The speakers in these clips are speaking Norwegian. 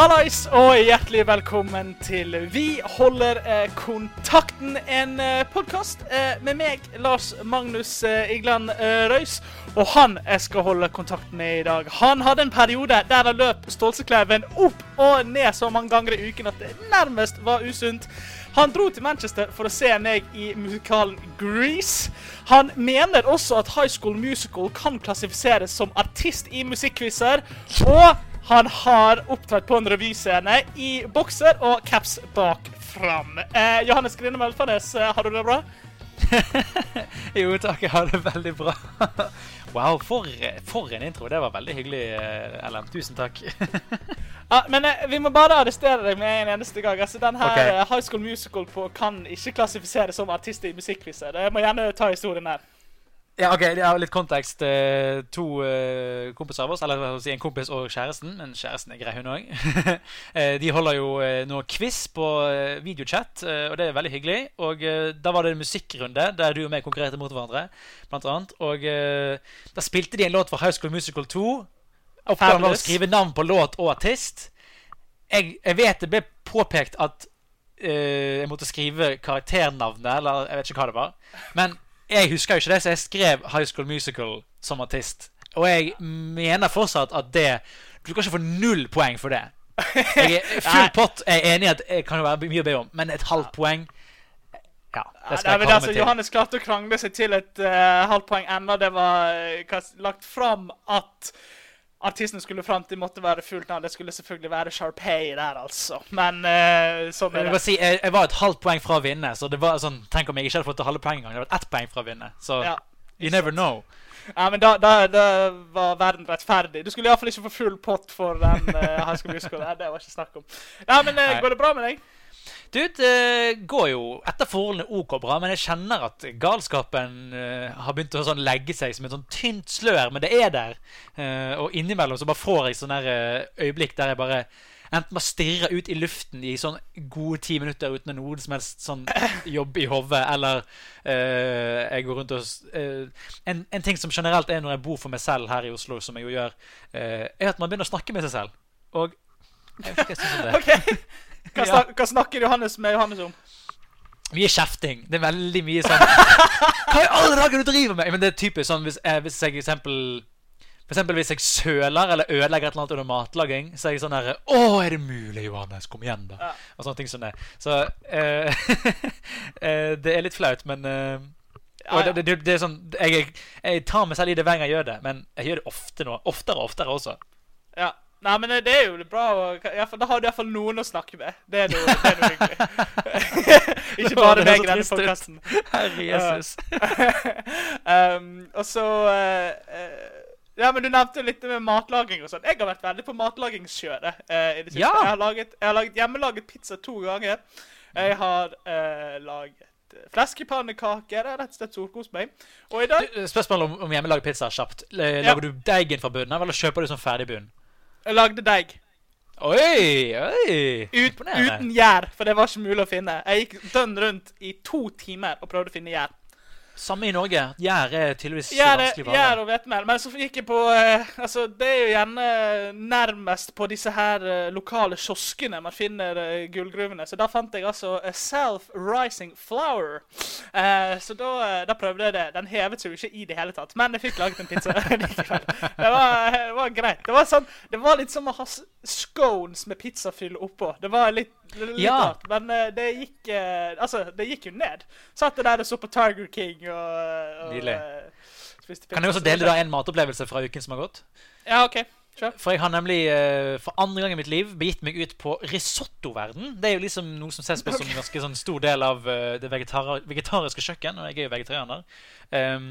Hallais og hjertelig velkommen til Vi holder eh, kontakten, en eh, podkast eh, med meg, Lars Magnus eh, Igland eh, Røys. Og han jeg skal holde kontakten med i dag. Han hadde en periode der han løp Stålsekleiven opp og ned så mange ganger i uken at det nærmest var usunt. Han dro til Manchester for å se meg i musikalen Grease. Han mener også at High School Musical kan klassifiseres som artist i musikkquizer. Og han har opptrådt på en revyscene i bokser og caps bak fram. Eh, Johannes Grine Melfarnes, eh, har du det bra? jo takk, jeg har det veldig bra. wow, for, for, en intro. Det var veldig hyggelig, Ellen. Tusen takk. ja, men eh, vi må bare arrestere deg med en eneste gang. Altså, den her okay. High School Musical på, kan ikke klassifiseres som artist i musikkquizer. Jeg må gjerne ta historien her. Ja, ok, det er litt kontekst. Eh, to uh, kompiser av oss, eller si en kompis og kjæresten. Men kjæresten er grei, hun òg. de holder jo nå quiz på uh, videochat, og det er veldig hyggelig. Og da var det en musikkrunde der du og meg konkurrerte mot hverandre. Blant annet. Og da spilte de en låt fra High School Musical 2. Oppgaven var å skrive navn på låt og artist. Jeg, jeg vet det ble påpekt at jeg måtte skrive karakternavnet, eller jeg vet ikke hva det var. Men jeg husker jo ikke det, så jeg skrev High School Musical som artist. Og jeg mener fortsatt at det Du kan ikke få null poeng for det. Jeg er full pott jeg er enig i at det kan jo være mye å be om, men et halvt poeng ja, det skal jeg kalle altså, meg til. Johannes klarte å krangle seg til et uh, halvt poeng enda det var uh, lagt fram at artisten skulle fram til måtte være fullt navn. Det skulle selvfølgelig være Sharpay der, altså. Men uh, sånn er det. Si, jeg, jeg, var et halvt poeng fra å vinne, så det var sånn Tenk om jeg ikke hadde fått det halve poeng engang. Det var ett poeng fra å vinne. Så ja, you never know. Ja, men da, da, da var verden rettferdig. Du skulle iallfall ikke få full pott for den uh, High School Musical. Det var ikke snakk om. Ja, men uh, går det bra med deg? Du, det går jo etter forholdene OK bra, men jeg kjenner at galskapen uh, har begynt å sånn legge seg som et sånn tynt slør. Men det er der. Uh, og innimellom så bare får jeg sånne uh, øyeblikk der jeg bare enten bare stirrer ut i luften i sånn gode ti minutter uten noe som helst sånn jobb i hodet, eller jeg går rundt og en, en, ting som generelt er når jeg bor for meg selv her i Oslo, som jeg jo gjør, er at man begynner å snakke med seg selv. Og jeg vet ikke hva jeg syns om det. okay. Hva, snak, hva snakker Johannes med Johannes om? Mye kjefting. Det er veldig mye sånn Hva i alle dager du driver med?! Men det er typisk sånn hvis, eh, hvis jeg eksempel for eksempel hvis jeg søler eller ødelegger et eller annet under matlaging, så er jeg sånn herre 'Å, er det mulig, Johannes? Kom igjen, da.' Ja. Og sånne ting som det. Så uh, det er litt flaut, men uh, ja, ja. Det, det, det, er sånn jeg, jeg, tar meg selv i det hver gang jeg gjør det, men jeg gjør det ofte nå. Oftere og oftere også. Ja. Nei, men det er jo bra. Da har du iallfall noen å snakke med. Det er noe, det er noe hyggelig. Ikke bare meg i denne podkasten. Herre Jesus. um, og så uh, Ja, men du nevnte litt med matlaging og sånn. Jeg har vært veldig på matlagingskjøret. Uh, i det siste. Ja. Jeg, har laget, jeg har laget hjemmelaget pizza to ganger. Jeg har uh, laget fleskepannekaker. Det er rett og slett storkost meg. Og i dag... Du, spørsmål om, om hjemmelaget pizza kjapt. Lager ja. du deigen fra bunnen, eller kjøper du sånn ferdig bunn? Jeg lagde deig. Oi, oi. Ut, uten gjær, for det var ikke mulig å finne. Jeg gikk dønn rundt i to timer og prøvde å finne gjær. Samme i Norge. Gjær er tydeligvis gjær, vanskelig. Gjær og hvetemel. Men så gikk jeg på eh, Altså, det er jo gjerne nærmest på disse her eh, lokale kioskene man finner eh, gullgruvene. Så da fant jeg altså eh, Self-Rising Flour. Eh, så da, eh, da, prøvde jeg det. Den hevet seg jo ikke i det hele tatt. Men jeg fikk laget en pizza likevel. det, var, det var greit. Det var, sånn, det var litt som å ha scones med pizzafyll oppå. Det var litt Litt ja. rart, men uh, det gikk uh, Altså, det gikk jo ned. Satt der og så på Tiger King og, og uh, Kan jeg også dele da en matopplevelse fra uken som har gått? Ja, ok Sure. For jeg har nemlig for andre gang i mitt liv begitt meg ut på risottoverden. Det er jo liksom noe som ses på som en ganske sånn stor del av det vegetariske kjøkken. Og jeg er jo vegetarianer. Um,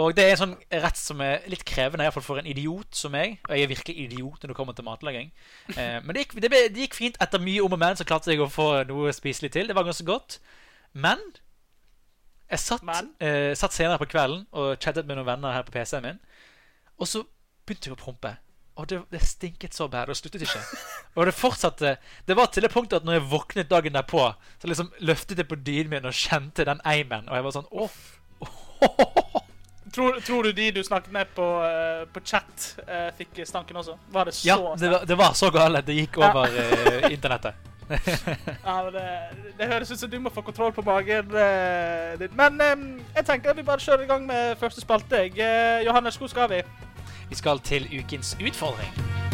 og det er en sånn rett som er litt krevende, iallfall for en idiot som meg. Og jeg er virkelig idiot når det kommer til matlaging. Eh, men det gikk, det, ble, det gikk, fint. Etter mye om og men så klarte jeg å få noe spiselig til. Det var ganske godt. Men jeg satt, men? Eh, satt senere på kvelden og chattet med noen venner her på PC-en min. Og så begynte jeg å prompe. Og det, det, stinket så bad, og sluttet ikke. Og det fortsatte Det var til det punktet at når jeg våknet dagen derpå, så liksom løftet jeg på dynen min og kjente den eimen. Og jeg var sånn Åh, oh, oh, oh, Tror, tror du de du snakket med på, eh, på chat, eh, fikk stanken også? Var det så Ja, det var, det var så galt. Det gikk over eh, internettet. Ja, men det, det høres ut som du må få kontroll på magen din. Men jeg tenker vi bare kjører i gang med første spalte. Johannes, hvor skal vi? Vi skal til ukens utfordring.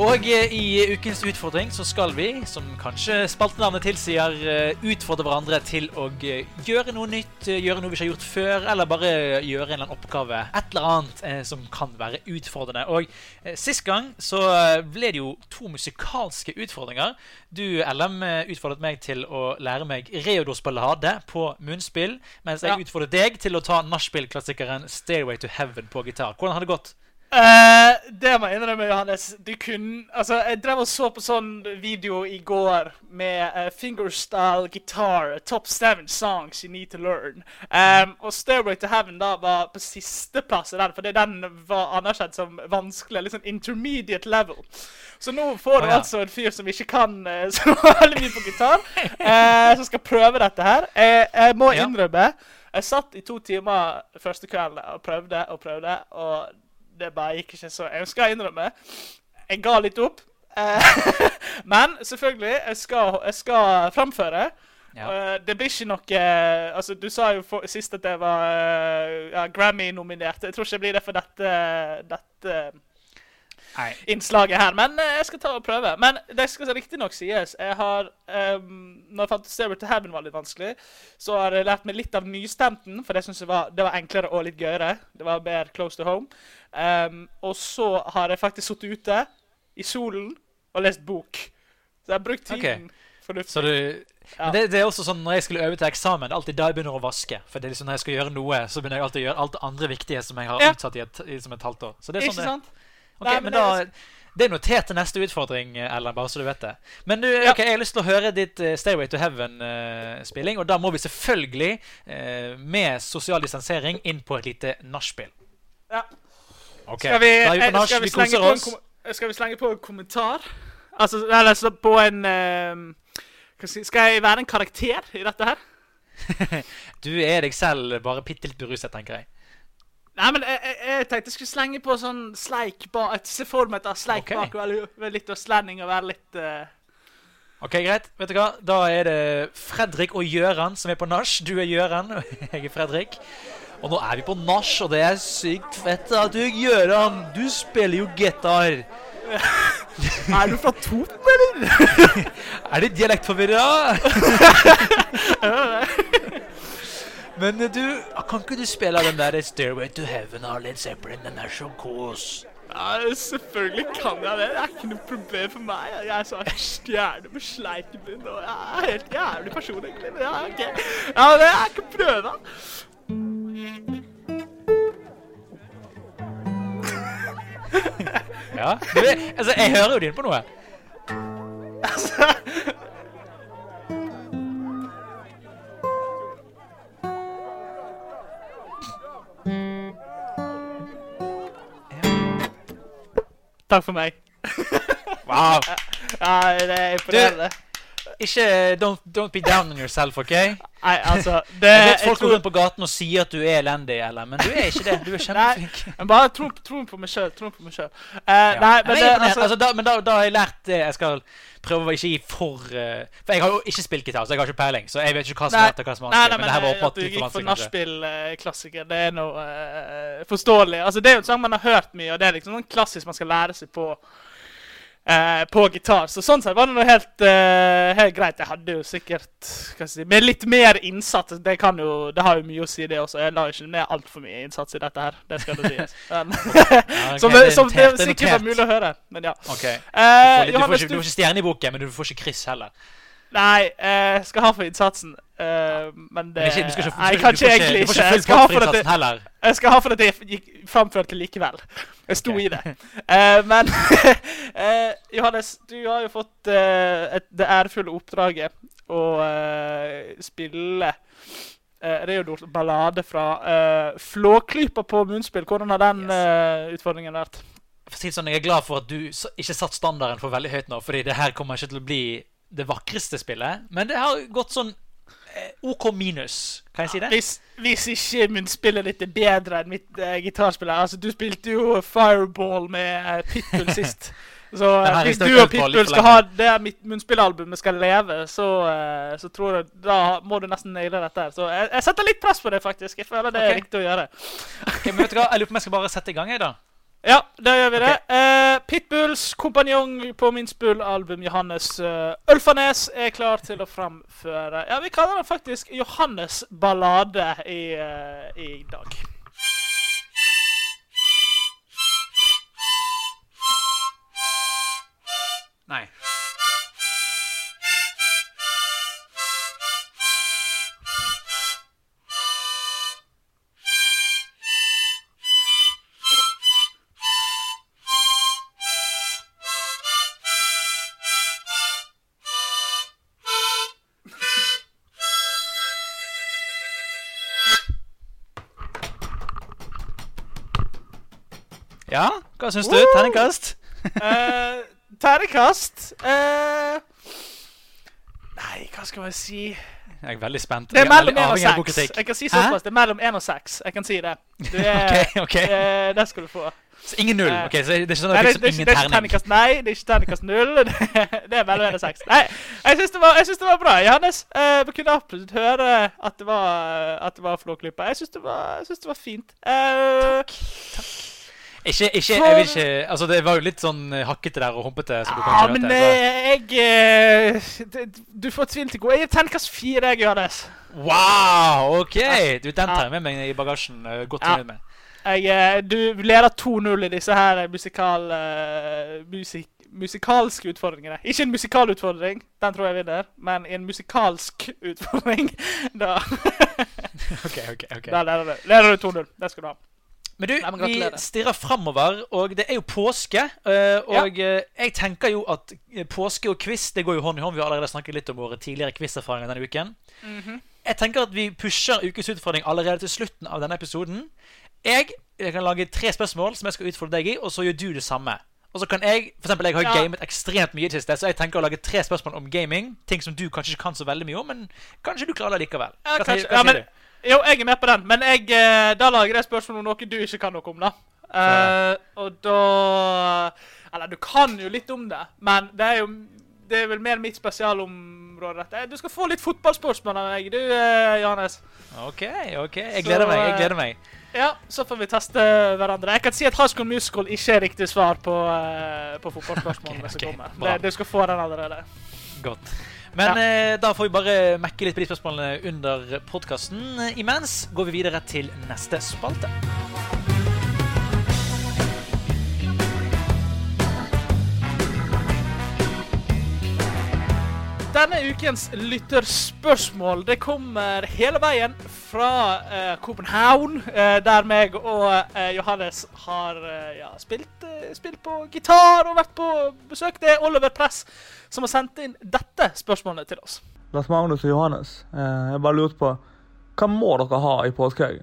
Og eh, i ukens utfordring så skal vi, som kanskje spaltenavnet tilsier, eh, utfordre hverandre til å eh, gjøre noe nytt, gjøre noe vi ikke har gjort før, eller bare gjøre en eller annen oppgave. Et eller annet eh, som kan være utfordrende. Og eh, sist gang så ble det jo to musikalske utfordringer. Du, LM, utfordret meg til å lære meg Reodors ballade på munnspill, mens jeg Ja. utfordret deg til å ta nachspiel-klassikeren Stairway to Heaven på gitar. Hvordan har det gått? Eh, det må jeg innrømme, Johannes. Du kunne Altså, jeg drev og så på sånn video i går med uh, fingerstyle guitar, top seven songs you need to learn. Um, og Stairway to Heaven da var på sisteplass i den, fordi den var anerkjent som vanskelig. Sånn intermediate level. Så nå får du oh, ja. altså en fyr som ikke kan uh, så veldig mye på gitar, uh, som skal prøve dette her. Jeg, jeg må innrømme Jeg satt i to timer første kvelden og prøvde og prøvde, og det bare gikk ikke så Jeg skal innrømme. Jeg ga litt opp. Eh, Men selvfølgelig, jeg skal, jeg skal framføre. Ja. Eh, det blir ikke noe eh, Altså, du sa jo for, sist at jeg var ja, Grammy-nominert. Jeg tror ikke det blir det for dette, dette. Innslaget her, men eh, jeg skal ta og prøve. Men det skal riktignok sies Jeg har um, Når jeg fant Stairway to Heaven var litt vanskelig, så har jeg lært meg litt av nystemten, for det syns jeg var, det var enklere og litt gøyere. Det var mer close to home. Um, og så har jeg faktisk sittet ute i solen og lest bok. Så jeg har brukt tiden. Så du, Ja. det, det er også sånn når jeg skulle øve til eksamen, alltid da jeg begynner å vaske. For det er liksom når jeg skal gjøre noe, så begynner jeg alltid å gjøre alt det andre viktige som jeg har Ja. utsatt i et, i, som et halvt år. Så det er sånn det, sant? Ok, Nei, men, men da, det det er notert til neste utfordring, Ellen, bare så du vet det. Men du, Ja. ok, jeg har lyst til å høre ditt uh, Stairway to Heaven-spilling, og da må vi selvfølgelig, uh, med sosial distansering, inn på et lite nachspiel. Ja. Okay. Skal vi, vi eh, på nach, skal, vi vi en, skal vi slenge på en kommentar? Altså, eller så på en eh, skal, skal jeg være en karakter i dette her? Du er deg selv bare bitte litt beruset, tenker jeg. Nei, men jeg, jeg, tenkte jeg skulle slenge på sånn sleik bak Se for meg et av sleik okay. bak, litt østlending og være litt uh... Ok, greit. Vet du hva? Da er det Fredrik og Gjøran som er på nach. Du er Gjøran, og jeg er Fredrik. Og nå er vi på nach, og det er sykt fett at du, Gjøran, du spiller jo gitar. Er du fra Toten, eller? Er det dialektforvirra? Men eh, du, kan ikke du spille den der Stairway to Heaven av Led Zeppelin? Den er så kos. Ja, selvfølgelig kan jeg det. Det er ikke noe problem for meg. Jeg er så stjerne med sleiken min, og jeg er helt jævlig person, egentlig. Men ja, ok. Ja, det er ikke prøve. Ja. Du, altså, jeg hører jo din på noe. Altså, Takk for meg. Wow. Ja, det er imponerende. Ikke don't, don't be down on yourself, OK? Jeg Nei, altså det, vet folk tror- går rundt på gaten og sier at du er elendig, eller, men du er ikke det. Du er kjempeflink. Men bare tro, tro på meg sjøl. Tro på meg sjøl. Uh, Ja. Nei, men det, altså, altså, da, men da, da har jeg lært det jeg skal prøve å ikke gi for uh, For jeg har jo ikke spilt gitar, så jeg har ikke peiling. Så jeg vet ikke hva som er rett og hva som er Nei, vanskelig. nei, men det her var eh, åpenbart at du gikk for nachspiel-klassiker, det er noe uh, forståelig. Altså, det er jo en sang man har hørt mye, og det er liksom sånn klassisk man skal lære seg på eh, på gitar. Så sånn sett var det noe helt, eh, helt greit. Jeg hadde jo sikkert si, Med litt mer innsats. Det kan jo, det har jo mye å si, det også. Jeg la ikke ned altfor mye innsats i dette her. Det skal det sies. Men, Ja, som det som det er sikkert var mulig å høre. Men ja. Okay. Du Eh, får, litt, du, får ikke, du får ikke stjerne i boken, men du får ikke kryss heller. Nei, jeg skal ha for innsatsen. men det ikke, skal ikke, Nei, kanskje egentlig Jeg skal ha for at det, innsatsen heller. jeg skal ha for at jeg gikk framførte likevel. Jeg sto okay. i det. Eh, men eh, Johannes, du har jo fått eh, et, det ærefulle oppdraget å spille uh, Reodor ballade fra Flåklypa på munnspill. Hvordan har den utfordringen vært? det sånn, Jeg er glad for at du ikke satt standarden for veldig høyt nå, fordi det her kommer ikke til å bli det vakreste spillet. Men det har gått sånn eh, OK minus. Kan jeg si det? Hvis, hvis ikke munnspillet ditt er bedre enn mitt eh, gitarspill Altså, du spilte jo Fireball med eh, Pitbull sist. Så eh, hvis du og Pitbull skal ha det mitt munnspillalbumet skal leve, så, så tror jeg Da må du nesten naile dette her. Så jeg, jeg setter litt press på det, faktisk. Jeg føler det er riktig å gjøre. Ok, men vet du hva? Jeg lurer på om jeg skal bare sette i gang, jeg, da. Ja, da gjør vi det. Eh, Pitbulls kompanjong på minspillalbum, Johannes uh, Ølfarnes, er klar til å framføre Ja, vi kaller den faktisk Johannes ballade i, uh, i dag. Hva syns du? Terningkast? Uh, terningkast uh, Nei, hva skal jeg si? Jeg er veldig spent. Det er mellom én 1 og seks. 6. Jeg kan si såpass. Det er mellom 1 og 6. Jeg kan si det. Du er, Ok, okay. Uh, det skal du få. Så ingen null? Ok, så det er ikke sånn at det, fikk er er ingen terning? nei, det er ikke terningkast null. Det, det er mellom 1 og 6. Nei, jeg syns det, det var bra. Johannes, uh, vi kunne absolutt høre at det var, at det var Flåklypa. Jeg syns det, det var fint. Eh, Ikke, ikke, jeg vil ikke Altså, det var jo litt sånn eh, hakkete der og humpete, Som du ja, men hørte. Så. eh, jeg eh, Du får tvil til gode. Jeg gir terningkast fire, jeg, Johannes. Wow, OK! Du, Den tar jeg med meg i bagasjen. Godt Ja. med. Jeg, du leder 2-0 i disse her musikal, musik, musikalske utfordringene. Ikke en musikal utfordring, den tror jeg vinner, men en musikalsk utfordring. Da, Ok, ok, ok da leder du, leder du 2-0. Det skal du ha. Men du, Nei, men vi stirrer framover, og det er jo påske. eh, Og ja. jeg tenker jo at eh, påske og quiz det går jo hånd i hånd. Vi har allerede snakket litt om våre tidligere quiz-erfaringer denne uken. Mhm. Jeg tenker at vi pusher ukens utfordring allerede til slutten av denne episoden. Jeg, jeg kan lage tre spørsmål som jeg skal utfordre deg i, og så gjør du det samme. Og så kan Jeg for eksempel, jeg har Ja. gamet ekstremt mye i det siste, så jeg tenker å lage tre spørsmål om gaming. Ting som du kanskje ikke kan så veldig mye om, men kanskje du klarer det likevel. Ja, kanskje. hva Ja, men? Jo, jeg er med på den, men jeg, eh, da lager jeg spørsmål om noe du ikke kan noe om, da. Uh, og da Eller du kan jo litt om det, men det er jo det er vel mer mitt spesialområde. Du skal få litt fotballspørsmål av meg, du, eh, Johannes. OK, ok. Jeg gleder Så, meg. jeg gleder meg. Ja, så får vi teste hverandre. Jeg kan si at High School Musical ikke er riktig svar på, på fotballspørsmålene Ok, som kommer. Det, du skal få den allerede. Godt. Men eh, da får vi bare mekke litt på de spørsmålene under podkasten. Imens går vi videre til neste spalte. Denne ukens lytterspørsmål det kommer hele veien fra uh, Copenhagen, uh, der meg og uh, Johannes har eh, ja, spilt, eh, spilt på gitar og vært på besøk. Det er Oliver Press som har sendt inn dette spørsmålet til oss. Lars Magnus og Johannes, eh, jeg bare lurte på Hva må dere ha i påskeegg?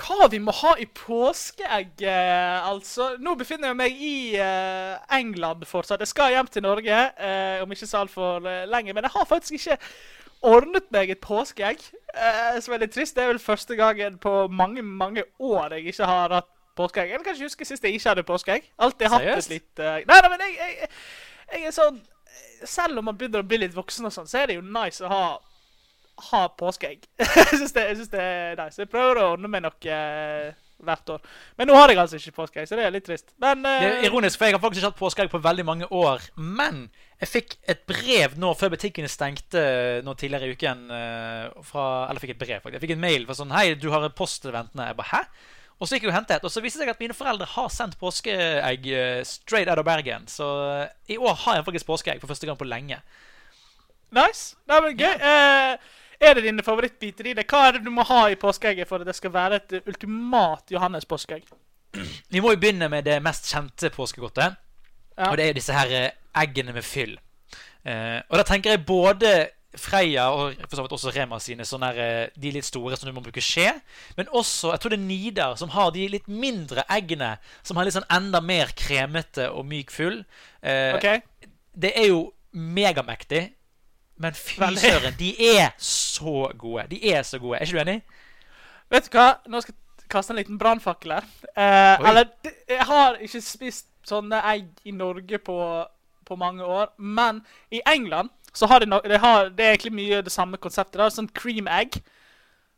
Hva vi må ha i påskeegg, eh, altså Nå befinner jeg meg i eh, England fortsatt. Jeg skal hjem til Norge eh, om ikke så altfor lenge. Men jeg har faktisk ikke ordnet meg et påskeegg, eh, som er litt trist. Det er vel første gangen på mange, mange år jeg ikke har hatt påskeegg. Eller kanskje huske sist jeg ikke hadde påskeegg. Alltid hatt et litt eh, Nei, nei, men jeg, jeg, jeg er sånn Selv om man begynner å bli litt voksen og sånn, så er det jo nice å ha ha påskeegg. jeg syns det, det er nice. Jeg prøver å ordne meg noe eh, hvert år. Men nå har jeg altså ikke påskeegg, så det er litt trist. Men Det er eh, ironisk, for jeg har faktisk ikke hatt påskeegg på veldig mange år. Men jeg fikk et brev nå før butikkene stengte nå tidligere i uken. eh, Fra, eller fikk et brev, faktisk. Jeg fikk en mail fra sånn Hei, du har en post ventende. Jeg bare Hæ? Og så gikk jeg og hentet, og så viste det seg at mine foreldre har sendt påskeegg eh, straight out of Bergen. Så eh, i år har jeg faktisk påskeegg for første gang på lenge. nice. Nei, men gøy. Eh, er det dine favorittbiter i det? Hva er det du må ha i påskeegget for at det skal være et ultimat Johannes-påskeegg? Vi må jo begynne med det mest kjente påskegodtet. Ja. Og det er jo disse her eh, eggene med fyll. Eh, og da tenker jeg både Freia og for så vidt også Rema sine sånne eh, de litt store som du må bruke skje. Men også jeg tror det er Nidar som har de litt mindre eggene. Som har litt sånn enda mer kremete og myk full. Eh, okay. Det er jo megamektig. Men fy søren, de er så gode. De er så gode. Er ikke du enig? Vet du hva? Nå skal jeg kaste en liten brannfakkel her. Eh, eller Jeg har ikke spist sånne egg i Norge på, på mange år. Men i England så har de, no de har, det er egentlig mye det samme konseptet. Det er sånn cream egg.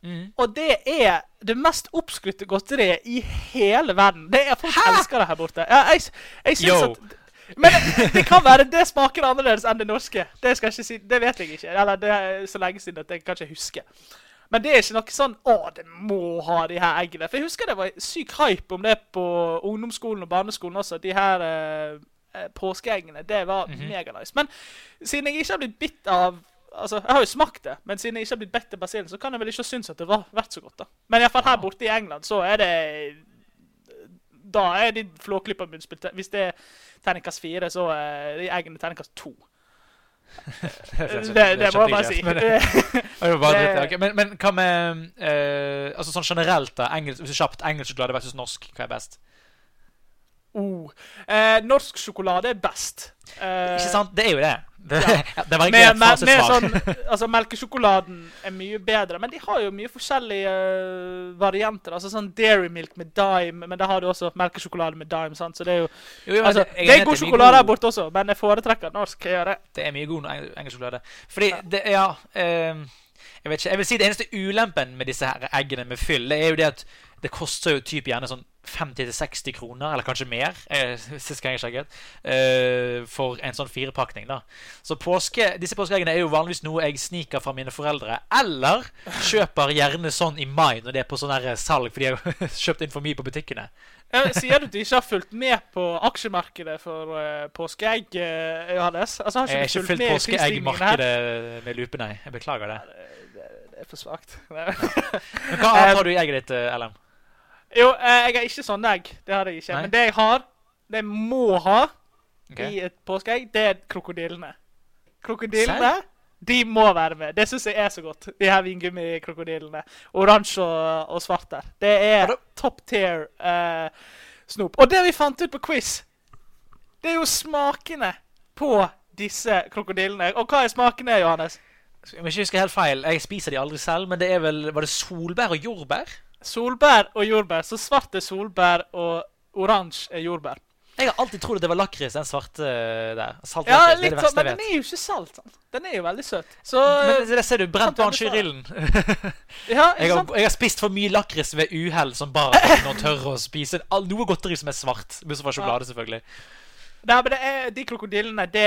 Mm. Og det er det mest oppskrytte godteriet i hele verden. Det er Folk elsker det her borte. Ja, jeg, jeg synes Yo. at Men det, det kan være det smaker annerledes enn det norske. Det si, det vet jeg ikke. Eller det er så lenge siden at jeg kan ikke huske. Men det er ikke noe sånn 'Å, det må ha de her eggene'. For jeg husker det var syk hype om det på ungdomsskolen og barneskolen også. De her eh, eh, påskeeggene. Det var Mhm. meganice. Men siden jeg ikke har blitt bitt av Altså, Jeg har jo smakt det, men siden jeg ikke har blitt bitt av basillen, så kan jeg vel ikke synes at det var vært så godt. da. Men iallfall her borte i England så er det Da er de flåklypa munnspilt. Hvis det er terningkast fire, så er de eggene terningkast to. Det, det, må jeg bare si. Men, det var bare Det- litt, ok. men, men hva med uh, altså sånn generelt, da? Engelsk, hvis kjapt, engelsk sjokolade versus norsk, hva er best? Oh. eh, norsk sjokolade er best. Eh, Ikke sant? Det er jo det. Det, Ja. ja, det var ikke Med, et fasitsvar. sånn, altså Melkesjokoladen er mye bedre, men de har jo mye forskjellige uh, varianter. Altså sånn Dairy Milk med dime, men da har du også melkesjokolade med dime. sant? Så Det er jo, Jo, jo, altså, jeg det er god sjokolade her borte også, men jeg foretrekker norsk. Jeg gjør det. Det er mye god eng- engelsk sjokolade. Fordi det Ja. Um, jeg vet ikke, jeg vil si Det eneste ulempen med disse her eggene med fyll, det er jo det at det koster jo typ gjerne sånn 50-60 kroner, eller kanskje mer, eh, sist gang jeg sjekket, eh, for en sånn firepakning. da Så påske, disse påskeeggene er jo vanligvis noe jeg sniker fra mine foreldre, eller kjøper gjerne sånn i mai når det er på sånn salg, fordi jeg har kjøpt inn for mye på butikkene. Sier du at du ikke har fulgt med på aksjemarkedet for uh, påskeegg, eh, Johannes? Altså, har Jeg har ikke ikke fulgt fulgt påskeeggmarkedet med lupe, nei. Jeg beklager det. Det er for svakt. Men hva annet har du i egget ditt, eh, Ellen? Jo, eh, jeg har ikke sånne egg. Det har jeg ikke. Nei. Men det jeg har, det jeg må ha okay. i et påskeegg, det er krokodillene. Krokodillene, de må være med. Det syns jeg er så godt. De her vingummikrokodillene. Oransje og, og svart der. Det er top tier uh, snop. Og det vi fant ut på quiz, det er jo smakene på disse krokodillene. Og hva er smakene, Johannes? Jeg må ikke huske helt feil, jeg spiser de aldri selv, men det er vel Var det solbær og jordbær? Solbær og jordbær. Så svart er solbær, og oransje er jordbær. Jeg har alltid trodd at det var lakris, den svarte eh, der. Salt Ja, lakris, det er litt det sånn, verste men den er jo ikke salt. Sånn. Den er jo veldig søt. Så Men det ser du, brent barn skyr ilden. ja, Jeg har, jeg har spist for mye lakris ved uhell som barn til å å spise all, noe godteri som er svart. Bortsett fra sjokolade, selvfølgelig. Nei, men det er, de krokodillene, det,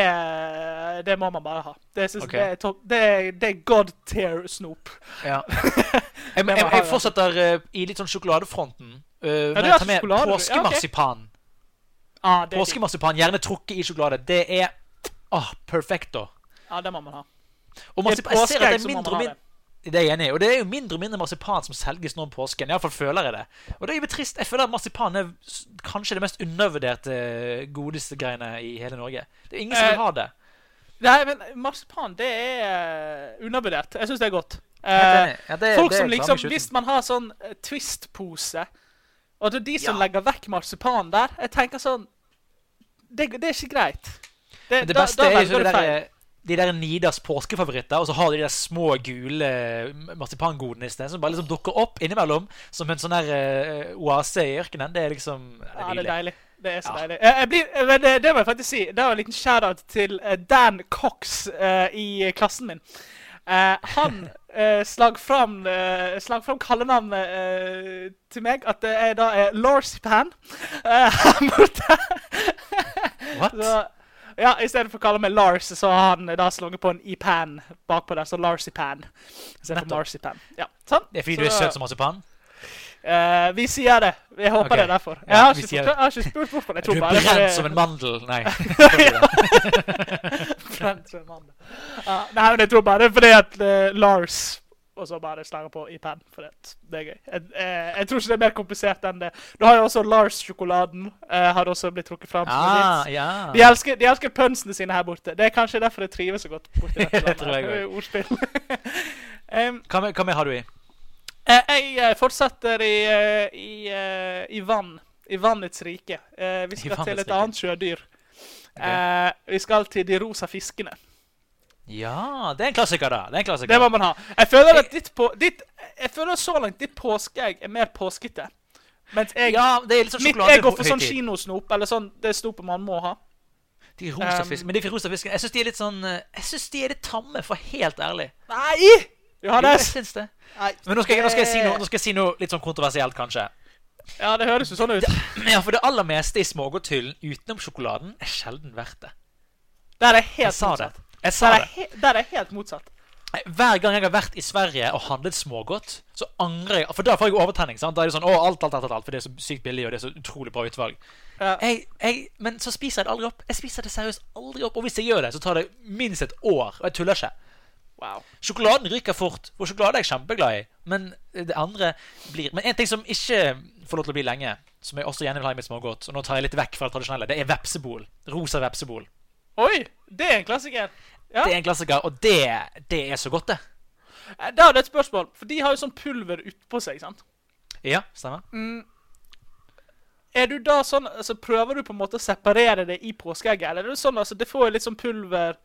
det må man bare ha. Det, synes, okay. det, er, det er god tear-snop. Ja. Jeg, jeg, jeg fortsetter uh, i litt sånn sjokoladefronten. Uh, ja, jeg tar med du. Ja, okay. Ah. Påskemarsipan, gjerne trukket i sjokolade. Det er oh, perfecto. ja, det må man ha. Og marsipan, jeg ser at det er mindre og mindre det. Er jeg enig i. Og det er jo mindre og mindre marsipan som selges nå om påsken. Iallfall føler jeg det. Og det er jo trist. Jeg føler at marsipan er kanskje det mest undervurderte Godisgreiene godeste greiene i hele Norge. Det er ingen som Eh, vil ha det. Nei, men marsipan, det er eh, undervurdert. Jeg syns det er godt. Eh. Ja, det- folk det som liksom Hvis man har sånn eh, Twist-pose, og det er de som Ja. legger vekk marsipan der Jeg tenker sånn Det, det er ikke greit. Det da- beste da er jo velger de der, de der Nidas påskefavoritter, og så har de de der små gule marsipangodisene som bare liksom dukker opp innimellom som en sånn der uh, oase i ørkenen. Det er liksom det Ja, det er deilig. Det er så Ja. deilig. Jeg, blir, men det, det må jeg faktisk si. Det var en liten shout-out til eh, Dan Cox uh, i klassen min. Uh, han uh, slag fram, slag fram kallenavnet eh, til meg, at det er, da er Lorsipan uh, her borte. What? Så, ja, I stedet for å kalle meg Lars, så har han da slunget på en Ipan bakpå der, så Larsipan. Istedenfor. Marsipan. Ja, sånn. Det er fordi Så du er søt som marsipan? Eh, vi sier det. Jeg håper okay. det er derfor. Ja, Jeg har, ikke, jeg har ikke spurt hvorfor. Du er bare brent er- som en mandel. Nei. Brent som en mandel. Uh, nei, men jeg tror bare det er fordi at uh, Lars og så bare slenger på i penn. For det, det er gøy. Jeg, jeg, jeg tror ikke det er mer komplisert enn det. Du har jo også Lars-sjokoladen. Uh, har også blitt trukket fram. Ah, ja. De elsker, de elsker pønsene sine her borte. Det er kanskje derfor jeg trives så godt borti dette Det landet. Ordspill. um, Hva, med, hva mer har du i? Eh, Jeg fortsetter i, eh, i, eh, i vann. I vannets rike. Vi skal til et annet sjødyr. Okay. Vi skal til de rosa fiskene. Ja, det er en klassiker, da. Det er en klassiker. Det må man ha. Jeg føler at ditt, på, ditt Jeg føler så langt ditt påskeegg er mer påskete. Mens jeg, ja, det er litt sånn mitt egg går for sånn kinosnop, eller sånn det snopet man må ha. De rosa Um, fiskene, men de rosa fiskene Jeg syns de er litt sånn Jeg synes de er litt tamme, for helt ærlig. Nei! Johannes! Jo, det. Men nå skal, jeg, nå, skal jeg si noe, nå skal jeg si noe litt sånn kontroversielt, kanskje. Ja, det høres jo sånn ut. Ja, For det aller meste i smågodthyllen utenom sjokoladen er sjelden verdt det. Der er det helt Jeg sa det. motsatt. Jeg sa Der det. er, det. der er helt motsatt. Hver gang jeg har vært i Sverige og handlet smågodt, så angrer jeg. For da får jeg overtenning. sant? Da er det sånn, å, alt, alt, alt, alt, alt, For det er så sykt billig, og det er så utrolig bra utvalg. Ja. Jeg, jeg, men så spiser jeg det aldri opp. Jeg spiser det seriøst aldri opp. Og hvis jeg gjør det, så tar det minst et år. Og jeg tuller ikke. Wow. Sjokoladen ryker fort, og sjokolade er jeg kjempeglad i. Men det andre blir Men en ting som ikke får lov til å bli lenge, som jeg også gjerne vil ha i mitt smågodt, og nå tar jeg litt vekk fra det tradisjonelle, det er vepsebol. Rosa vepsebol. Oi! Det er en klassiker. Ja. Det er en klassiker, og det, det er så godt, det. Eh, Da er det et spørsmål, for de har jo sånn pulver utpå seg, sant? Ja, stemmer. Er du da sånn, altså Prøver du på en måte å separere det i påskeegget, eller er det sånn altså det får jo litt sånn pulver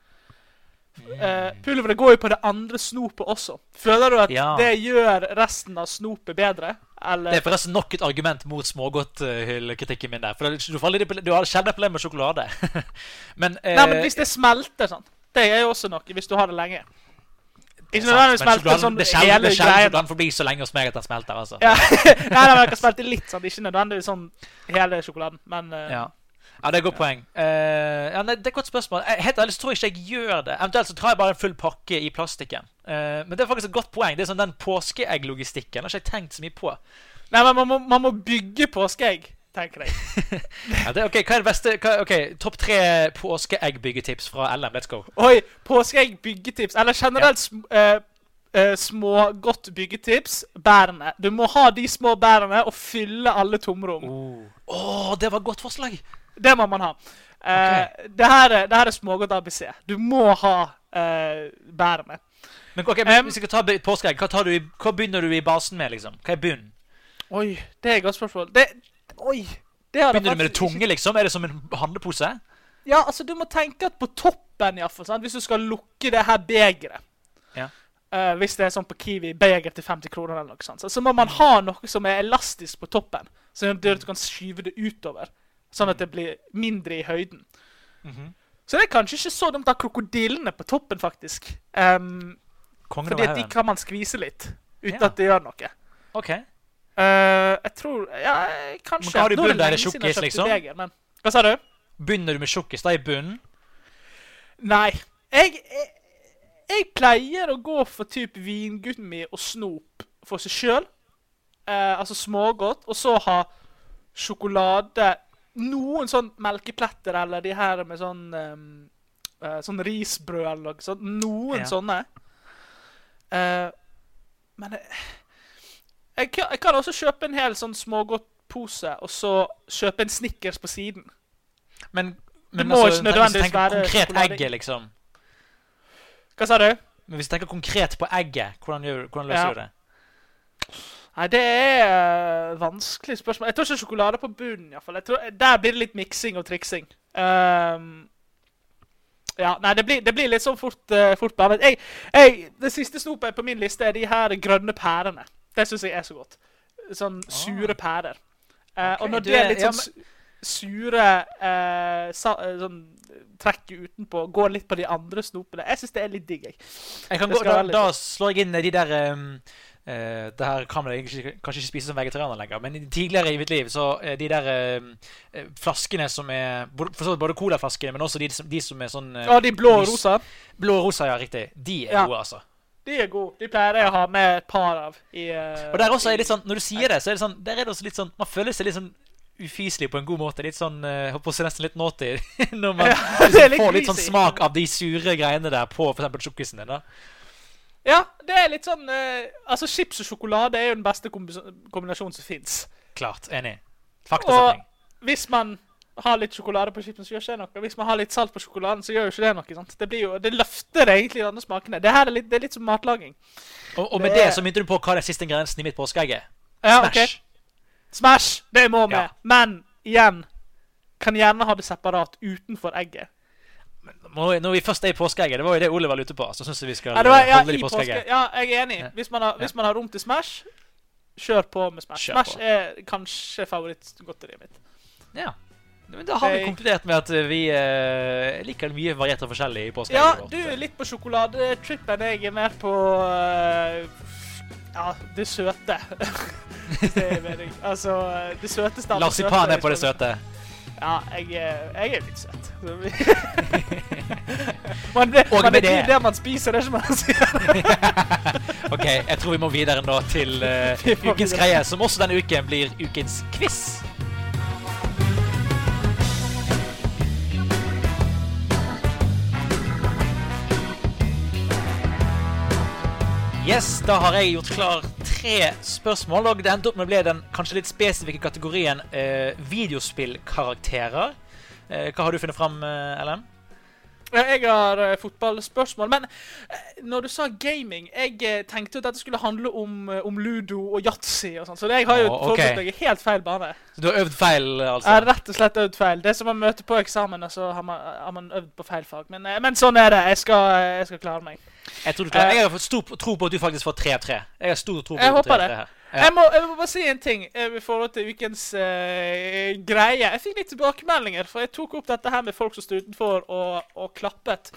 eh, Pulveret går jo på det andre snopet også. Føler du at Ja. det gjør resten av snopet bedre? Eller Det er forresten nok et argument mot smågodthyllkritikken min der. For du, faller, du har sjelden problemer med sjokolade. men, uh, Nei, men hvis det smelter sånn Det er jo også noe, hvis du har det lenge. det Ikke nødvendigvis sjokoladen- sånn det hele Det er sjelden greia. bli så lenge hos meg at den smelter. altså. Ja. nei, nei, men det kan smelte litt sånn. Ikke nødvendigvis sånn hele sjokoladen, men uh, Ja. Ja, det er et godt poeng. Uh, ja, nei, det er et godt spørsmål. Eh, helt ærlig så tror jeg ikke jeg gjør det. Eventuelt så tar jeg bare en full pakke i plastikken. Uh, men det er faktisk et godt poeng. Det er sånn Den påskeegglogistikken har ikke jeg tenkt så mye på. Nei, men man må, man må bygge påskeegg, tenker jeg. Ja, det, ok, Hva er det beste hva, Ok, Topp tre påskeeggbyggettips fra LM. Let's go. Oi, påskeegg byggetips. Eller generelt ja. uh, uh, små, godt byggetips. Bærene. Du må ha de små bærene og fylle alle tomrom. Å, det var et godt forslag! Det må man ha. Okay. det, her er, det her er smågodt ABC. Du må ha eh, bærene. Men okay, men um, Hvis vi skal ta påskeegg, hva, tar du i, hva begynner du i basen med? liksom? Hva er bunnen? Oi, det er et godt spørsmål. Det, oi, det begynner jeg Begynner du med det tunge? liksom? Er det som en handlepose? Ja, altså Du må tenke at på toppen, iallfall, sant? hvis du skal lukke det her begeret Ja. uh, Hvis det er sånn på Kiwi, beger til 50 kroner, eller noe sånt, så, så må man ha noe som er elastisk på toppen. Sånn at du kan skyve det utover. Sånn at det blir mindre i høyden. Mhm. Så det er kanskje ikke så dumt å ha krokodillene på toppen, faktisk. Um, fordi at de kan man skvise litt, uten Ja. at det gjør noe. Ok. Uh, jeg tror Ja, kanskje. Men hva har du i bunnen? der lenge tjukkis, liksom? beger, men- Hva sa du? Begynner du med tjukkis da i bunnen? Nei. Jeg, jeg, jeg pleier å gå for typ vingummi og snop for seg sjøl. Uh, altså smågodt. Og så ha sjokolade Noen sånn melkepletter eller de her med sånn um, uh, Sånn risbrød eller noe sånt. Noen Ja. sånne. Uh, men jeg, jeg, kan, jeg kan også kjøpe en hel sånn smågodtpose, og så kjøpe en Snickers på siden. Men, men må altså, ikke nødvendigvis være konkret sjokolade. egget, liksom. Hva sa du? Men hvis du tenker konkret på egget, hvordan, gjør, hvordan løser Ja. du det? Nei, det er uh, vanskelig spørsmål. Jeg tror ikke sjokolade på bunnen. i hvert fall. Der blir det litt miksing og triksing. Um, ja, nei, det blir, det blir litt sånn fort, uh, fort blandet. Jeg, jeg, det siste snopet på min liste er de her grønne pærene. Det syns jeg er så godt. Sånn sure pærer. Uh, okay, og når det er litt ja, sånn sure uh, sa, sånn trekket utenpå, går litt på de andre snopene Jeg syns det er litt digg, jeg. Jeg kan gå, da, litt da slår jeg inn de der um, eh, Det her kan man ikke, kanskje ikke spise som vegetarianer lenger, men tidligere i mitt liv så uh, de der eh, flaskene som er både, både colaflaskene, men også de, som- de som er sånn Ja, de blå og rosa. blå og rosa, ja, riktig. De er Ja. gode, altså. De er gode. De pleier jeg å ha med et par av. I, Og der også er det litt sånn, Når du sier det, så er det sånn Der er det også litt sånn Man føler seg litt sånn ufyselig på en god måte. Litt sånn uh, Håper å nesten litt naughty. Når man Ja, liksom litt får litt sånn smak av de sure greiene der på f.eks. da Ja, det er litt sånn eh, Altså, chips og sjokolade er jo den beste kombinasjonen som fins. Klart. Enig. Faktasetning. Og Hvis man har litt sjokolade på chipsen, så gjør ikke det noe. Hvis man har litt salt på sjokoladen, så gjør jo ikke det noe. sant? Det, blir jo, det løfter egentlig de andre smakene. Det her er litt, det er litt som matlaging. Og, og med det- det så begynte du på hva er den siste ingrediensen i mitt påskeegg er. Ja, Smash. ok. Smash! Det må med. Ja. Men igjen kan gjerne ha det separat utenfor egget. Når vi først er i påskeegget, det var jo det Ole var ute på, så syns jeg vi skal Ja, var, ja, holde i påskeegget. påske, ja, jeg er enig. Hvis man, har, Ja. hvis man har rom til Smash, kjør på med Smash. Kjør Smash på. er kanskje favorittgodteriet mitt. Ja. Men da har vi konkludert med at eh, vi eh, liker mye variert og forskjellig i Ja, påskeegget vårt. du er litt på sjokoladetrippen. Jeg er mer på uh, Ja, det søte. det er mening. Altså, det søteste av det søte. Larsipan er på det søte. Ja, jeg, jeg er litt vi- man det, Og man med er det- det man spiser, det er ikke man sier. OK, jeg tror vi må videre nå til uh, ukens greie, som også denne uken blir ukens quiz. Yes, da har jeg gjort klar tre spørsmål, og det endte opp med å bli den kanskje litt spesifikke kategorien eh, videospillkarakterer. Eh, hva har du funnet fram, eh, LM? Jeg har uh, fotballspørsmål, men uh, når du sa gaming Jeg uh, tenkte at dette skulle handle om, om ludo og yatzy og sånn, så jeg har jo oh, okay. meg helt feil bane. Så du har øvd feil, altså? Jeg har rett og slett øvd feil. Det er som å møte på eksamen, og så har man, har man øvd på feil fag. Men, men sånn er det. Jeg skal, jeg skal klare meg. Jeg, tror du klarer. jeg har stor tro på at du faktisk får 3-3. Jeg har stor tro på Jeg at du får 3-3 her. Ja. Jeg, må, jeg må bare si en ting eh, i forhold til ukens uh, greie. Jeg fikk litt tilbakemeldinger, for jeg tok opp dette her med folk som sto utenfor og, og klappet.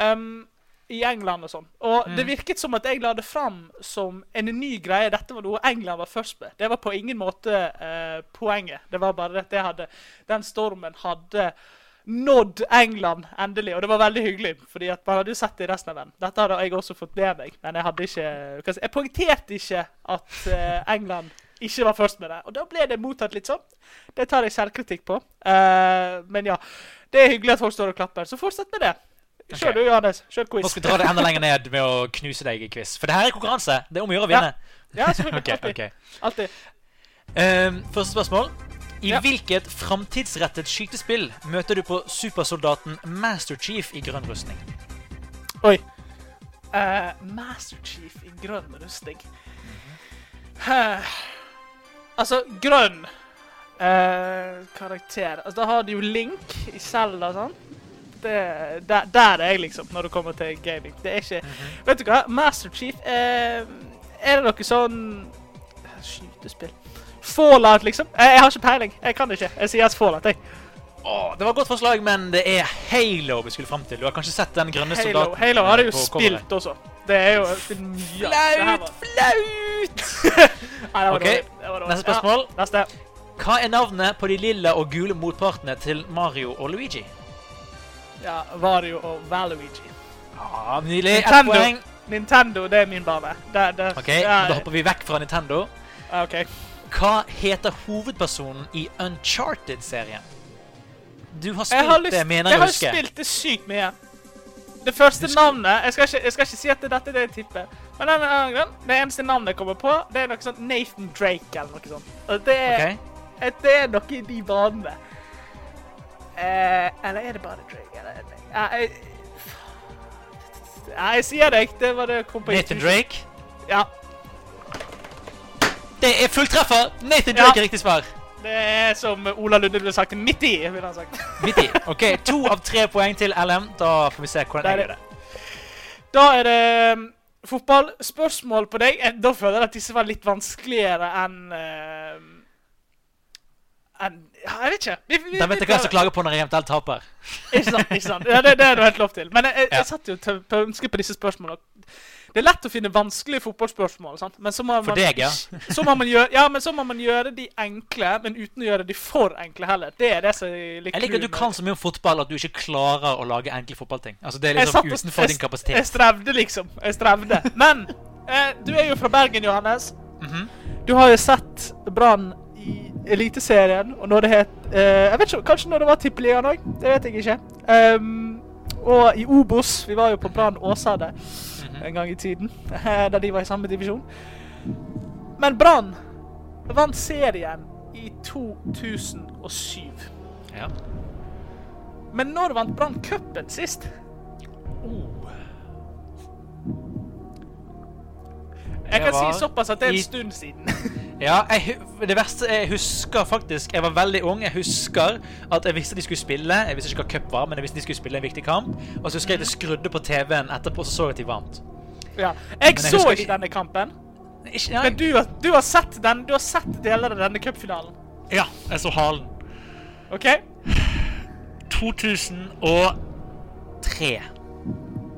Um, I England og sånn. Og det Mhm. virket som at jeg la det fram som en ny greie. Dette var noe England var først med. Det var på ingen måte uh, poenget. Det var bare at det hadde, den stormen hadde nådd England endelig, og det var veldig hyggelig. fordi at man hadde jo sett det i resten av verden. Dette hadde jeg også fått med meg, men jeg hadde ikke jeg poengterte ikke at eh, England ikke var først med det. Og da ble det mottatt litt sånn. Det tar jeg selvkritikk på. Uh, men ja, det er hyggelig at folk står og klapper, så fortsett med det. Kjør okay. du, Johannes. Kjør quiz. Nå skal vi dra det enda lenger ned med å knuse deg i quiz. For det her er konkurranse. Det er om å gjøre å vinne. Ja, selvfølgelig. Ok, okay. ok. Alltid. Um, første spørsmål. I Ja. hvilket framtidsrettet skytespill møter du på supersoldaten Master Chief i grønn rustning? Oi. Uh, Master Chief i grønn rustning. Eh, altså, grønn uh, karakter Altså, Da har du jo Link i Zelda sånn. Det, der, der er jeg, liksom, når det kommer til gaming. Det er ikke Vet du hva? Master Chief eh, Er det noe sånn Skytespill Fallout, liksom? Jeg, jeg har ikke peiling. Jeg kan det ikke. Jeg sier Fallout, jeg. Åh, det var et godt forslag, men det er Halo vi skulle fram til. Du har kanskje sett den grønne Halo, soldaten? Halo har det jo spilt coveret. også. Det er jo det mye det Flaut! var- Flaut! Nei, det var okay. dårlig. Det. Neste spørsmål. Ja, neste. Hva er navnet på de lilla og gule motpartene til Mario og Luigi? Ja, Vario og Valuigi. Ja, Nydelig. Ett Nintendo. poeng. Nintendo, det er min bane. Det, det, Ok, men Da hopper vi vekk fra Nintendo. OK. Hva heter hovedpersonen i Uncharted-serien? Du har spilt har, lyst, det, mener jeg jeg har spilt det sykt mye. Det første skal- navnet jeg skal, ikke, jeg skal ikke si at det, dette er det jeg tipper. Men den, den, den, det eneste navnet jeg kommer på, det er noe sånt Nathan Drake eller noe sånt. Og det er, Ok. et- det er noe i de banene. Eh, eller er det bare Drake? Eller, eh, jeg, jeg, jeg sier deg. Det var det jeg kom på. Nathan. Drake. Ja. Det er fulltreffer! Nathan Ja. Drake er riktig svar. Det er som Ola Lunde ville sagt, midt i, ville han sagt. Midt i. Ok, To av tre poeng til LM. Da får vi se hvordan jeg gjør det. Da er det um, fotballspørsmål på deg. Da føler jeg at disse var litt vanskeligere enn uh, en, ja, Jeg vet ikke. Vi, vi, Da vet du jeg hva jeg skal klage på når jeg eventuelt taper. Ikke sant? ikke sant? Ja, det, det er du helt lov til. Men jeg, jeg, jeg satt jo til på ønske på disse spørsmålene. Det er lett å finne vanskelige fotballspørsmål, sant? men så må For deg, ja. så må man gjøre, ja, men så må man gjøre de enkle, men uten å gjøre de for enkle heller. Det er det som er litt Jeg liker at du kan så mye om fotball at du ikke klarer å lage enkle fotballting. Altså Det er liksom og- utenfor jeg- din Jeg strevde, liksom. Jeg strevde. Men eh, du er jo fra Bergen, Johannes. Mhm. Du har jo sett Brann i Eliteserien, og når det het eh, Jeg vet ikke, Kanskje når det var Tippeligaen òg? Det vet jeg ikke. Um, og i Obos. Vi var jo på Brann Åsane. Mhm. en gang i tiden, da de var i samme divisjon. Men Brann vant serien i 2007. Ja. Men når vant Brann cupen sist? Oh. Jeg kan si såpass at det er en stund siden. Ja, jeg, det verste Jeg husker faktisk Jeg var veldig ung. Jeg husker at jeg visste de skulle spille. Jeg visste ikke hva cup var, men jeg visste de skulle spille en viktig kamp. Og så husker jeg at jeg skrudde på TV-en etterpå, så så jeg at de vant. Ja. Jeg jeg så ikke denne kampen, Ikke, ja, men du har, du har sett den, du har sett deler av denne cupfinalen. ja, jeg så halen. OK? 2003.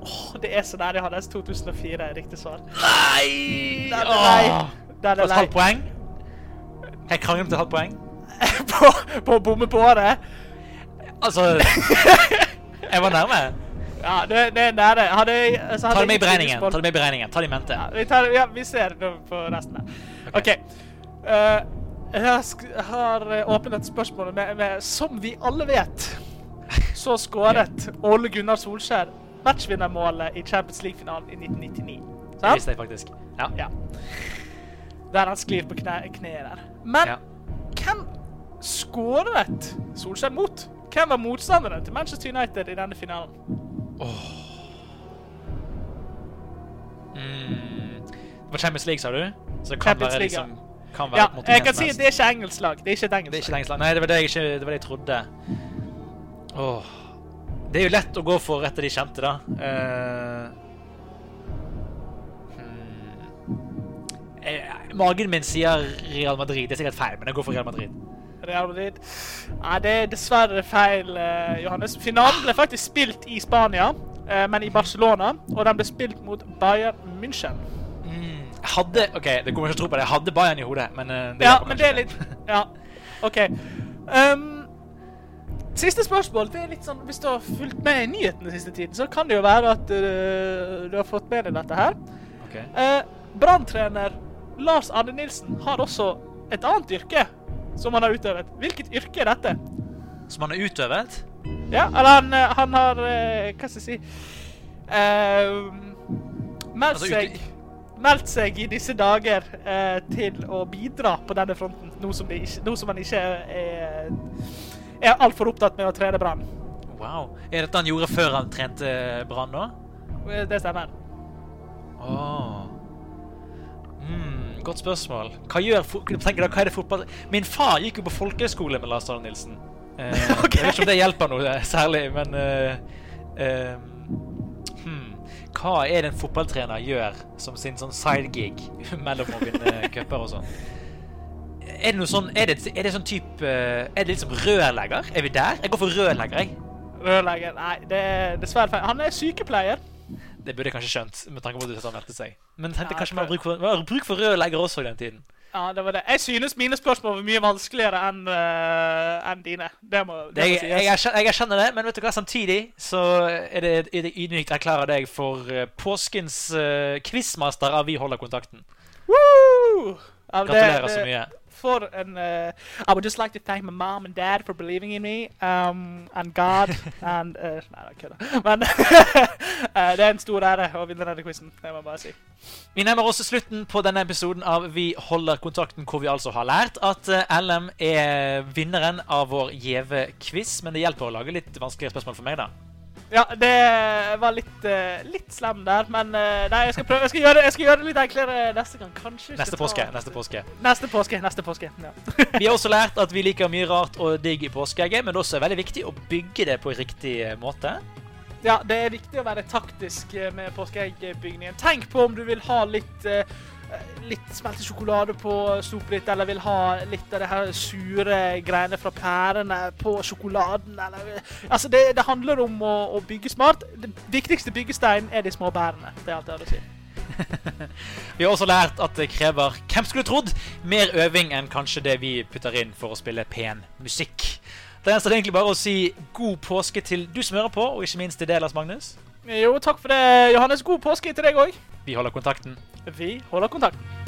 Åh, det er så nær jeg hadde 2004 er riktig svar. Nei! Den er lei. Et halvt poeng? Jeg krangler om et halvt poeng. på, på å bomme på det. Altså Jeg var nærme. Ja, det, det er nære. Hadde, jeg- altså, hadde Ta det med i beregningen. Ta det med i beregningen. Ta det i mente. Ja, vi, tar, ja, vi ser på resten her. OK. okay. har, jeg har eh, åpnet et spørsmål med, med Som vi alle vet, så skåret Ole Gunnar Solskjær matchvinnermålet i Champions League-finalen i 1999. Det visste jeg faktisk. Ja. Ja. Der han sklir på kne, kneet der. Men Ja. hvem skåret Solskjær mot? Hvem var motstanderen til Manchester United i denne finalen? Mm. Det var Champions League, sa du? Så det kan Champions være liksom kan være Ja, mot jeg kan si at det er ikke engelsk lag. Det er ikke et Det er engelsk ikke lag. Nei, det var det jeg, ikke, det var det jeg trodde. Åh. Det er jo lett å gå for et av de kjente, da. Eh, Magen min sier Real Madrid. Det er sikkert feil, men jeg går for Real Madrid. Real Madrid. Nei, det er dessverre feil, eh, Johannes. Finalen ble faktisk spilt i Spania, eh, men i Barcelona. Og den ble spilt mot Bayern München. Mm. Hadde OK, det kommer jeg ikke tro på det. Jeg hadde Bayern i hodet, men eh, det Ja, men det er litt Ja, OK. Um, siste spørsmål. Det er litt sånn, Hvis du har fulgt med i nyhetene siste tiden, så kan det jo være at uh, du har fått med deg dette her. Ok. Uh, Brann-trener Lars Arne Nilsen har også et annet yrke som han har utøvet. Hvilket yrke er dette? Som han har utøvet? Ja, eller han, eh, han har eh, Hva skal jeg si uh, Meldt Altså, seg Meldt seg i disse dager uh, til å bidra på denne fronten, nå som, ikke, nå som han ikke er, er altfor opptatt med å trene Brann. Wow. Er dette han gjorde før han trente Brann nå? Det stemmer. Godt spørsmål. Hva gjør tenker dere, hva er det fotball... Min far gikk jo på folkehøyskole med Lars Arne Nilsen. Eh, okay. Jeg vet ikke om det hjelper noe eh, særlig, men eh, eh, hmm. Hva er det en fotballtrener gjør som sin sånn sidegig mellom å vinne cuper og sånn? Er det noe sånn Er det, er det sånn type eh, Er det liksom rørlegger? Er vi der? Jeg går for rørlegger, jeg. Rørlegger Nei, det er dessverre feil. Han er sykepleier. Det burde jeg kanskje skjønt, med tanke på at han meldte seg. Men tenkte Ja, kanskje man jeg bruk for, bruk for rørlegger også i den tiden. Ja, det var det. Jeg synes mine spørsmål var mye vanskeligere enn uh, en dine. Det må, det Det, må jeg, sies. jeg, jeg erkjenner det, men vet du hva, samtidig så er det, er det ydmykt å erklære deg for eh, påskens uh, quizmaster av Vi holder kontakten. Woo! Ja, det- Gratulerer så mye. For And uh, I would just like to thank my mom and dad for believing in me, um, and God and uh, Nei, kødder Men uh, det er en stor ære å vinne denne quizen. Det må jeg bare si. Vi nærmer oss slutten på denne episoden av Vi holder kontakten, hvor vi altså har lært at eh, LM er vinneren av vår gjeve quiz. Men det hjelper å lage litt vanskeligere spørsmål for meg, da. Ja, det var litt, uh, litt slem der, men uh, nei, jeg skal prøve. Jeg skal gjøre, jeg skal gjøre det litt enklere neste gang. Kanskje Neste ta- påske. Neste påske. Neste påske. Neste påske. Ja. Vi har også lært at vi liker mye rart og digg i påskeegget, men det er også veldig viktig å bygge det på riktig eh, måte. Ja, det er viktig å være taktisk med påskeeggbygningen. Tenk på om du vil ha litt eh, Litt smeltet sjokolade på stopet ditt, eller vil ha litt av det her sure greiene fra pærene på sjokoladen, eller Altså, det, det handler om å, å bygge smart. Det viktigste byggesteinen er de små bærene. Det er alt jeg har å si. Vi har også lært at det krever hvem skulle trodd, mer øving enn kanskje det vi putter inn for å spille pen musikk. Det eneste er egentlig bare å si god påske til du som hører på, og ikke minst til deg, Lars Magnus. Jo, takk for det, Johannes. God påske til deg òg. Vi holder kontakten. Vi holder kontakten.